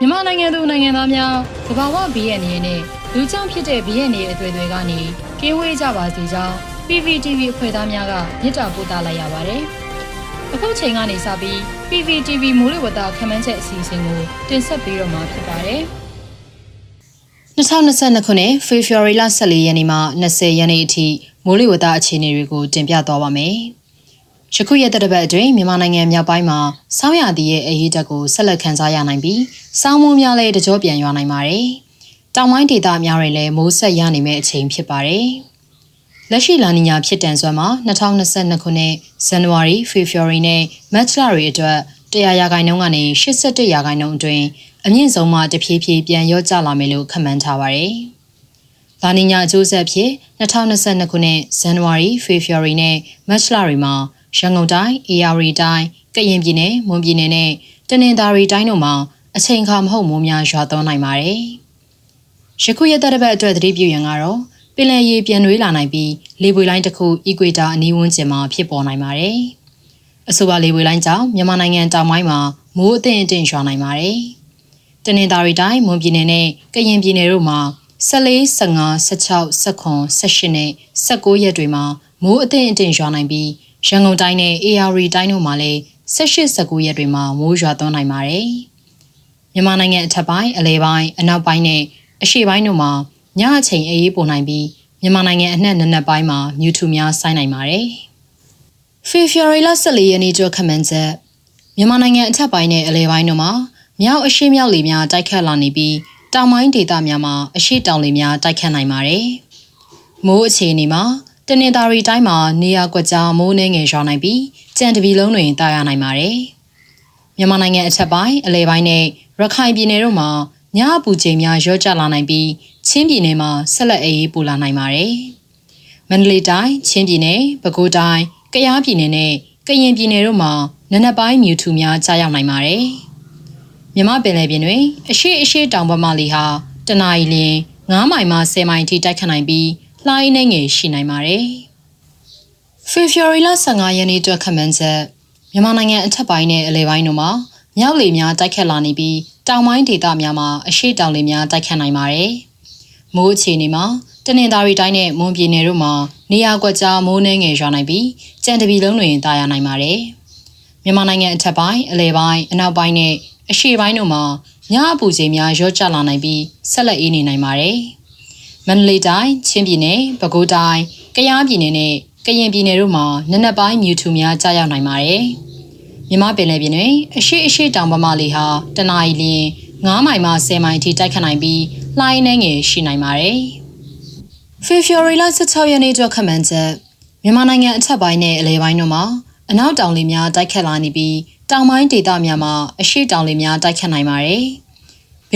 မြန်မာနိုင်ငံသူနိုင်ငံသားများသဘာဝဘီရဲ့အနေနဲ့လူကြောင့်ဖြစ်တဲ့ဘီရဲ့နေအသွေးတွေကနေကင်းဝေးကြပါစေကြောင်း PPTV အဖွဲ့သားများကမြစ်တာပို့သလိုက်ရပါတယ်။အခုချိန်ကနေစပြီး PPTV မိုးလေဝသခန့်မှန်းချက်အစီအစဉ်ကိုတင်ဆက်ပေးတော့မှာဖြစ်ပါတယ်။2022ခုနှစ်ဖေဖော်ဝါရီလ14ရက်နေ့မှ20ရက်နေ့အထိမိုးလေဝသအခြေအနေတွေကိုတင်ပြသွားပါမယ်။ ယခုရက်တစ်ပတ်အတွင်းမြန်မာနိုင်ငံမြောက်ပိုင်းမှာစောင်းရသည်ရဲ့အရေးတက်ကိုဆက်လက်ခန်းစားရနိုင်ပြီးစောင်းမိုးများလည်းတကြောပြန်ရွာနိုင်ပါတယ်။တောင်ပိုင်းဒေသများတွင်လည်းမိုးဆက်ရနိုင်မယ့်အချိန်ဖြစ်ပါတယ်။လက်ရှိလာနီညာဖြစ်တန်စွမ်းမှာ2022ခုနှစ်ဇန်နဝါရီဖေဖော်ဝါရီနဲ့မတ်လတွေအတွက်100ရာခိုင်နှုန်းကနေ87ရာခိုင်နှုန်းအတွင်းအမြင့်ဆုံးမှတဖြည်းဖြည်းပြန်ရော့ကျလာမယ်လို့ခန့်မှန်းထားပါတယ်။လာနီညာအကျိုးဆက်ဖြစ်2022ခုနှစ်ဇန်နဝါရီဖေဖော်ဝါရီနဲ့မတ်လတွေမှာ ရန်ကုန်တိုင်း၊အေရဝတီတိုင်း၊ကရင်ပြည်နယ်၊မွန်ပြည်နယ်နဲ့တနင်္သာရီတိုင်းတို့မှာအချိန်အခါမဟုတ်မိုးများရွာသွန်းနိုင်ပါတယ်။ယခုရက်သက်တစ်ပတ်အတွက်သတိပြုရန်ကတော့ပင်လယ်ရေပြန်နွေးလာနိုင်ပြီးလေပွေလိုင်းတစ်ခုအီကွေတာအနီးဝန်းကျင်မှာဖြစ်ပေါ်နိုင်ပါတယ်။အဆိုပါလေပွေလိုင်းကြောင့်မြန်မာနိုင်ငံတောင်ပိုင်းမှာမိုးအထင်အထင်ရွာနိုင်ပါတယ်။တနင်္သာရီတိုင်းမွန်ပြည်နယ်နဲ့ကရင်ပြည်နယ်တို့မှာ14 15 16 19 18နဲ့19ရက်တွေမှာမိုးအထင်အထင်ရွာနိုင်ပြီး ရန်ကုန်တိုင်းနဲ့ AR တိုင်းတို့မှာလည်း18-19ရက်တွေမှာမိုးရွာသွန်းနိုင်ပါတယ်။မြန်မာနိုင်ငံအထက်ပိုင်းအလဲပိုင်းအနောက်ပိုင်းနဲ့အရှေ့ပိုင်းတို့မှာညအချိန်အေးပိုနိုင်ပြီးမြန်မာနိုင်ငံအနှံ့နက်နက်ပိုင်းမှာမြူထူများဆိုင်းနိုင်ပါတယ်။ဖေဖော်ဝါရီလ14ရက်နေ့ကျော်ခမန်းချက်မြန်မာနိုင်ငံအထက်ပိုင်းနဲ့အလဲပိုင်းတို့မှာမြောက်အရှေ့မြောက်လေများတိုက်ခတ်လာနေပြီးတောင်ပိုင်းဒေသများမှာအရှေ့တောင်လေများတိုက်ခတ်နိုင်ပါတယ်။မိုးအခြေအနေမှာ တနင်္သာရီတိုင်းမှာနေရာကွက်ကြားမိုးနှင်းငယ်ရွာနိုင်ပြီးကြံတပီလုံးတွင်တာယာနိုင်ပါတယ်။မြန်မာနိုင်ငံအထက်ပိုင်းအလဲပိုင်းနဲ့ရခိုင်ပြည်နယ်တို့မှာညအပူချိန်များရော့ကျလာနိုင်ပြီးချင်းပြည်နယ်မှာဆက်လက်အေးပူလာနိုင်ပါတယ်။မန္တလေးတိုင်း၊ချင်းပြည်နယ်၊ပဲခူးတိုင်း၊ကယားပြည်နယ်နဲ့ကရင်ပြည်နယ်တို့မှာနနက်ပိုင်းမြူထူများကြားရောက်နိုင်ပါတယ်။မြမပင်လယ်ပြင်တွင်အရှိအရှိတောင်ပမာလီဟာတနအီလ9မိုင်မှ10မိုင်ထိတိုက်ခတ်နိုင်ပြီး လှိုင်းနှငယ်ရှိနိုင်ပါတယ်။ဖေဖော်ဝါရီလ15ရက်နေ့အတွက်ခန့်မှန်းချက်မြန်မာနိုင်ငံအထက်ပိုင်းနဲ့အလယ်ပိုင်းတို့မှာမြောက်လေများတိုက်ခတ်လာနေပြီးတောင်ပိုင်းဒေသများမှာအရှိတောင်လေများတိုက်ခတ်နိုင်ပါတယ်။မိုးအခြေအနေမှာတနင်္သာရီတိုင်းနဲ့မွန်ပြည်နယ်တို့မှာနေရာကွက်ကြားမိုးနှင်းငယ်ရွာနိုင်ပြီးကြံတပီလုံးတွင်တာယာနိုင်ပါတယ်။မြန်မာနိုင်ငံအထက်ပိုင်းအလယ်ပိုင်းအနောက်ပိုင်းနဲ့အရှေ့ပိုင်းတို့မှာညအပူချိန်များရော့ကျလာနိုင်ပြီးဆက်လက်အေးနေနိုင်ပါတယ်။ မန္တလေးတိုင်းချင်းပြည်နယ်ပဲခူးတိုင်းကယားပြည်နယ်နဲ့ကရင်ပြည်နယ်တို့မှာနနက်ပိုင်းမြူထူများကြားရောက်နိုင်ပါတယ်။မြမပင်လယ်ပြင်တွင်အရှိအရှိတောင်ပမာလီဟာတနအီလျင်9မိုင်မှ10မိုင်ထိတိုက်ခတ်နိုင်ပြီးလှိုင်းနှဲငယ်ရှိနိုင်ပါတယ်။ဖေဖော်ဝါရီလ16ရက်နေ့ကျော်ခန့်မှန်းချက်မြန်မာနိုင်ငံအထက်ပိုင်းနဲ့အလယ်ပိုင်းတို့မှာအနောက်တောင်လေများတိုက်ခတ်လာနေပြီးတောင်ပိုင်းဒေသများမှာအရှိတောင်လေများတိုက်ခတ်နိုင်ပါတယ်။ဘ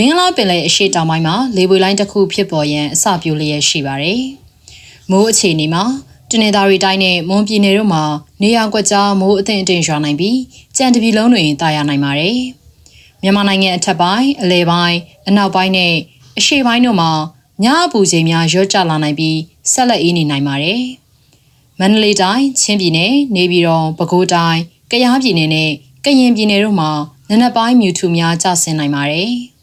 င်္ဂလားပင်လယ်အရှေ့တောင်ပိုင်းမှာလေပွေလိုင်းတစ်ခုဖြစ်ပေါ်ရန်အစပြုလျက်ရှိပါတယ်။မိုးအခြေအနေမှာတနင်္သာရီတိုင်းနဲ့မွန်ပြည်နယ်တို့မှာနေရာကွက်ကြားမိုးအထင်အထင်ရွာနိုင်ပြီးကြံတပြည်လုံးတွင်တာယာနိုင်ပါတယ်။မြန်မာနိုင်ငံအထက်ပိုင်းအလဲပိုင်းအနောက်ပိုင်းနဲ့အရှေ့ပိုင်းတို့မှာညအပူချိန်များရော့ကျလာနိုင်ပြီးဆက်လက်အေးနေနိုင်ပါတယ်။မန္တလေးတိုင်းချင်းပြည်နယ်နေပြည်တော်ပဲခူးတိုင်းကယားပြည်နယ်နဲ့ကရင်ပြည်နယ်တို့မှာနနက်ပိုင်းမြူထူများကျဆင်းနိုင်ပါတယ်။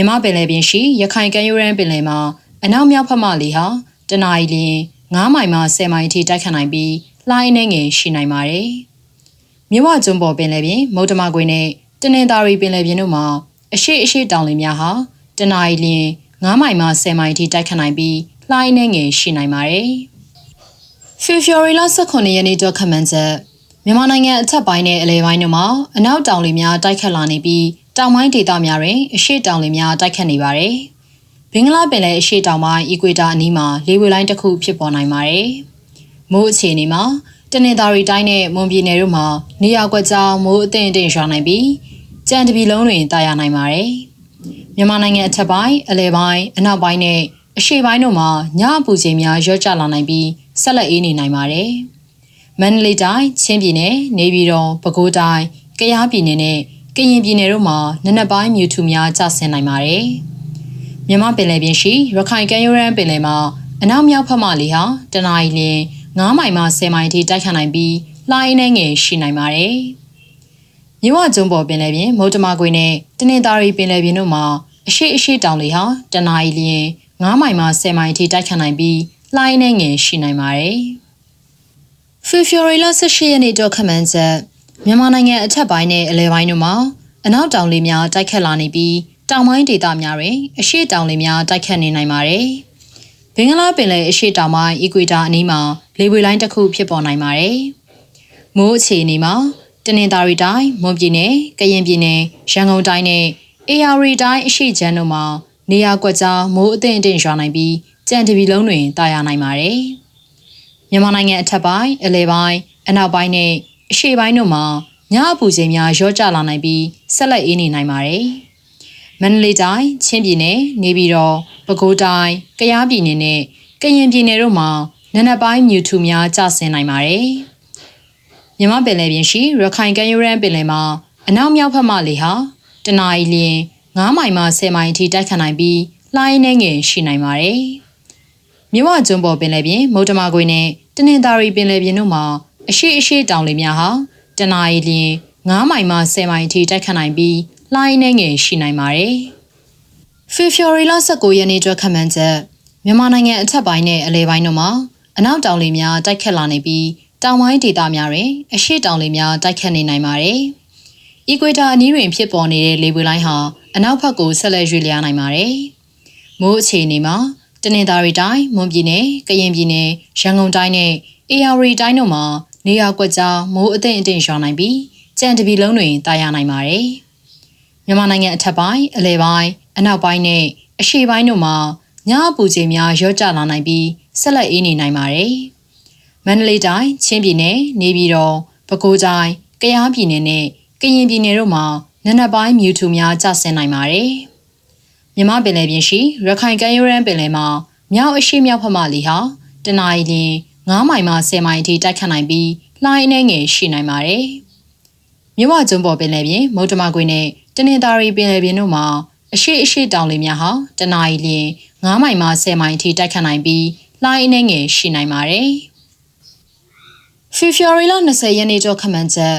မြမပင်လယ်ပြင်ရှိရခိုင်ကမ်းရိုးတန်းပင်လယ်မှာအနောက်မြောက်ဖက်မှလေဟာတနအီလျင်9မိုင်မှ10မိုင်အထိတိုက်ခတ်နိုင်ပြီးလှိုင်းနှငယ်ရှိနိုင်ပါတယ်။မြဝကျွန်းပေါ်ပင်လယ်ပြင်မုတ်တမကွေနဲ့တနင်္သာရီပင်လယ်ပြင်တို့မှာအရှိအရှိတောင်လေများဟာတနအီလျင်9မိုင်မှ10မိုင်အထိတိုက်ခတ်နိုင်ပြီးလှိုင်းနှငယ်ရှိနိုင်ပါတယ်။ဖေဖော်ဝါရီလ18ရက်နေ့တော့ခန့်မှန်းချက်မြန်မာနိုင်ငံအထက်ပိုင်းနဲ့အလဲပိုင်းတို့မှာအနောက်တောင်လေများတိုက်ခတ်လာနေပြီး တောင်ပိုင်းဒေသများတွင်အရှိတောင်လေများတိုက်ခတ်နေပါတယ်။ဘင်္ဂလားပင်လယ်အရှိတောင်ပိုင်းအီကွေတာအနီးမှာလေဝေလိုင်းတစ်ခုဖြစ်ပေါ်နိုင်ပါတယ်။မိုးအခြေအနေမှာတနင်္သာရီတိုင်းနဲ့မွန်ပြည်နယ်တို့မှာနေရာကွက်ကြားမိုးအထင်အထင်ရွာနိုင်ပြီးကြံတပီလုံးတွင်တာယာနိုင်ပါတယ်။မြန်မာနိုင်ငံအထက်ပိုင်းအလဲပိုင်းအနောက်ပိုင်းနဲ့အရှေ့ပိုင်းတို့မှာညအပူချိန်များရော့ကျလာနိုင်ပြီးဆက်လက်အေးနေနိုင်ပါတယ်။မန္တလေးတိုင်းချင်းပြည်နယ်နေပြည်တော်ပဲခူးတိုင်းကယားပြည်နယ်နဲ့ ကရင်ပြည်နယ်တို့မှာနနက်ပိုင်းမြူထူများကျဆင်းနိုင်ပါတယ်။မြန်မာပင်လယ်ပြင်ရှိရခိုင်ကမ်းရိုးတန်းပင်လယ်မှာအနောက်မြောက်ဖက်မှလေဟာတနအီလ9မိုင်မှ10မိုင်ထိတိုက်ခတ်နိုင်ပြီးလှိုင်းနှဲငယ်ရှိနိုင်ပါတယ်။မြဝကျွန်းပေါ်ပင်လယ်ပြင်မုတ်တမကွေနဲ့တနင်္သာရီပင်လယ်ပြင်တို့မှာအရှိအရှိတောင်လေဟာတနအီလျင်9မိုင်မှ10မိုင်ထိတိုက်ခတ်နိုင်ပြီးလှိုင်းနဲ့ငယ်ရှိနိုင်ပါတယ်။ဖေဖော်ဝါရီလ18ရက်နေ့တော့ခမန်းချက် မြန်မာနိုင်ငံအထက်ပိုင်းနဲ့အလဲပိုင်းတို့မှာအနောက်တောင်လေများတိုက်ခတ်လာနေပြီးတောင်ပိုင်းဒေသများတွင်အရှိတောင်လေများတိုက်ခတ်နေနိုင်ပါတယ်။ဘင်္ဂလားပင်လယ်အရှိတောင်ပိုင်းအီကွေတာအနီးမှာလေပွေလိုင်းတစ်ခုဖြစ်ပေါ်နိုင်ပါတယ်။မိုးအခြေအနေမှာတနင်္သာရီတိုင်းမွန်ပြည်နယ်ကရင်ပြည်နယ်ရန်ကုန်တိုင်းနဲ့အေရရီတိုင်းအရှိချမ်းတို့မှာနေရာကွက်ကြားမိုးအထင်အထင်ရွာနိုင်ပြီးကြံတပီလုံးတွင်တာယာနိုင်ပါတယ်။မြန်မာနိုင်ငံအထက်ပိုင်းအလဲပိုင်းအနောက်ပိုင်းနဲ့ အရှေ့ပိုင်းတို့မှာညအပူချိန်များရောကျလာနိုင်ပြီးဆက်လက်အေးနေနိုင်ပါတယ်။မန္တလေးတိုင်းချင်းပြည်နယ်နေပြည်တော်ပဲခူးတိုင်းကယားပြည်နယ်နဲ့ကရင်ပြည်နယ်တို့မှာနံနက်ပိုင်းမြူထူများကျဆင်းနိုင်ပါတယ်။မြမပင်လယ်ပြင်ရှိရခိုင်ကမ်းရိုးတန်းပင်လယ်မှာအနောက်မြောက်ဘက်မှလေဟာတနအီလျင်9မိုင်မှ10မိုင်အထိတိုက်ခတ်နိုင်ပြီးလှိုင်းနှဲငယ်ရှိနိုင်ပါတယ်။မြဝကျွန်းပေါ်ပင်လယ်ပြင်မုတ်တမကွေနဲ့တနင်္သာရီပင်လယ်ပြင်တို့မှာ အရှိအရှိတောင်လေများဟာတနအီလျင်9မိုင်မှ10မိုင်အထိတိုက်ခတ်နိုင်ပြီးလှိုင်းနှဲငယ်ရှိနိုင်ပါတယ်။ဖေဖော်ဝါရီလ19ရက်နေ့အတွက်ခန့်မှန်းချက်မြန်မာနိုင်ငံအထက်ပိုင်းနဲ့အလဲပိုင်းတို့မှာအနောက်တောင်လေများတိုက်ခတ်လာနေပြီးတောင်ပိုင်းဒေသများတွင်အရှိတောင်လေများတိုက်ခတ်နေနိုင်ပါတယ်။အီကွေတာအနီးတွင်ဖြစ်ပေါ်နေတဲ့လေပွေလိုင်းဟာအနောက်ဘက်ကိုဆက်လက်ရွေ့လျားနိုင်ပါတယ်။မိုးအခြေအနေမှာတနင်္သာရီတိုင်းမွန်ပြည်နယ်ကရင်ပြည်နယ်ရန်ကုန်တိုင်းနဲ့အေရဝတီတိုင်းတို့မှာ နေရာကွက်ကြားမိုးအထင်အထင်ရွာနိုင်ပြီးကြံတပီလုံးတွင်တာယာနိုင်ပါတယ်။မြန်မာနိုင်ငံအထက်ပိုင်းအလဲပိုင်းအနောက်ပိုင်းနဲ့အရှေ့ပိုင်းတို့မှာညအပူချိန်များရောကျလာနိုင်ပြီးဆက်လက်အေးနေနိုင်ပါတယ်။မန္တလေးတိုင်းချင်းပြည်နယ်နေပြည်တော်ပဲခူးတိုင်းကယားပြည်နယ်နဲ့ကရင်ပြည်နယ်တို့မှာနံနက်ပိုင်းမြူထူများကျဆင်းနိုင်ပါတယ်။မြမပင်လယ်ပြင်ရှိရခိုင်ကမ်းရိုးတန်းပင်လယ်မှာမြောက်အရှိမြောက်ဖက်မှလေဟာတနအီလ 9မိုင်မှ10မိုင်အထိတိုက်ခတ်နိုင်ပြီးလှိုင်းနှဲငယ်ရှိနိုင်ပါတယ်။မြဝကျွန်းပေါ်ပင်လယ်ပြင်မုတ်တမကွေနဲ့တနင်္သာရီပင်လယ်ပြင်တို့မှာအရှိအရှိတောင်လေများဟာတနအီလ9မိုင်မှ10မိုင်အထိတိုက်ခတ်နိုင်ပြီးလှိုင်းနှဲငယ်ရှိနိုင်ပါတယ်။ဖေဖော်ဝါရီလ20ရက်နေ့တော့ခမန်းချက်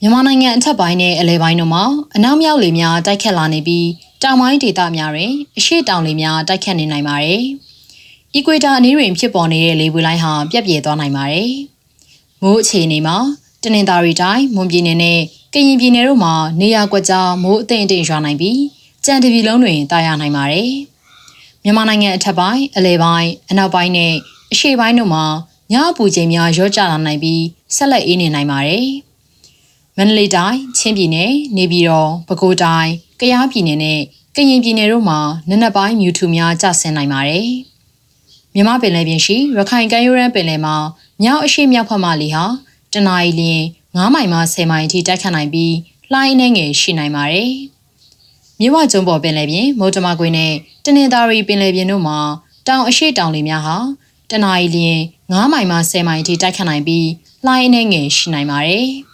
မြန်မာနိုင်ငံအထက်ပိုင်းနဲ့အလဲပိုင်းတို့မှာအနောက်မြောက်လေများတိုက်ခတ်လာနေပြီးတောင်ပိုင်းဒေသများတွင်အရှိတောင်လေများတိုက်ခတ်နေနိုင်ပါတယ်။ အီကွေတာအနီးတွင်ဖြစ်ပေါ်နေတဲ့လေပွေလိုင်းဟာပြက်ပြဲသွားနိုင်ပါတယ်။မိုးအခြေအနေမှာတနင်္သာရီတိုင်းမွန်ပြည်နယ်နဲ့ကရင်ပြည်နယ်တို့မှာနေရာကွက်ကြားမိုးအထင်အထင်ရွာနိုင်ပြီးကြံတပီလုံးတွင်တာယာနိုင်ပါတယ်။မြန်မာနိုင်ငံအထက်ပိုင်းအလဲပိုင်းအနောက်ပိုင်းနဲ့အရှေ့ပိုင်းတို့မှာညအပူချိန်များရောကျလာနိုင်ပြီးဆက်လက်အေးနေနိုင်ပါတယ်။မန္တလေးတိုင်းချင်းပြည်နယ်နေပြည်တော်ပဲခူးတိုင်းကယားပြည်နယ်နဲ့ကရင်ပြည်နယ်တို့မှာနနက်ပိုင်းမြူထူများကျဆင်းနိုင်ပါတယ်။ မြမပင်လယ်ပြင်ရှိရခိုင်ကမ်းရိုးတန်းပင်လယ်မှာမြောက်အရှိမြောက်ဖက်မှလေဟာတနအီလျင်9မိုင်မှ10မိုင်အထိတိုက်ခတ်နိုင်ပြီးလှိုင်းနှဲငယ်ရှိနိုင်ပါတယ်။မြဝကျွန်းပေါ်ပင်လယ်ပြင်မုတ်တမကွေနဲ့တနင်္သာရီပင်လယ်ပြင်တို့မှာတောင်အရှိတောင်လေများဟာတနအီလျင်9မိုင်မှ10မိုင်အထိတိုက်ခတ်နိုင်ပြီးလှိုင်းနှဲငယ်ရှိနိုင်ပါတယ်။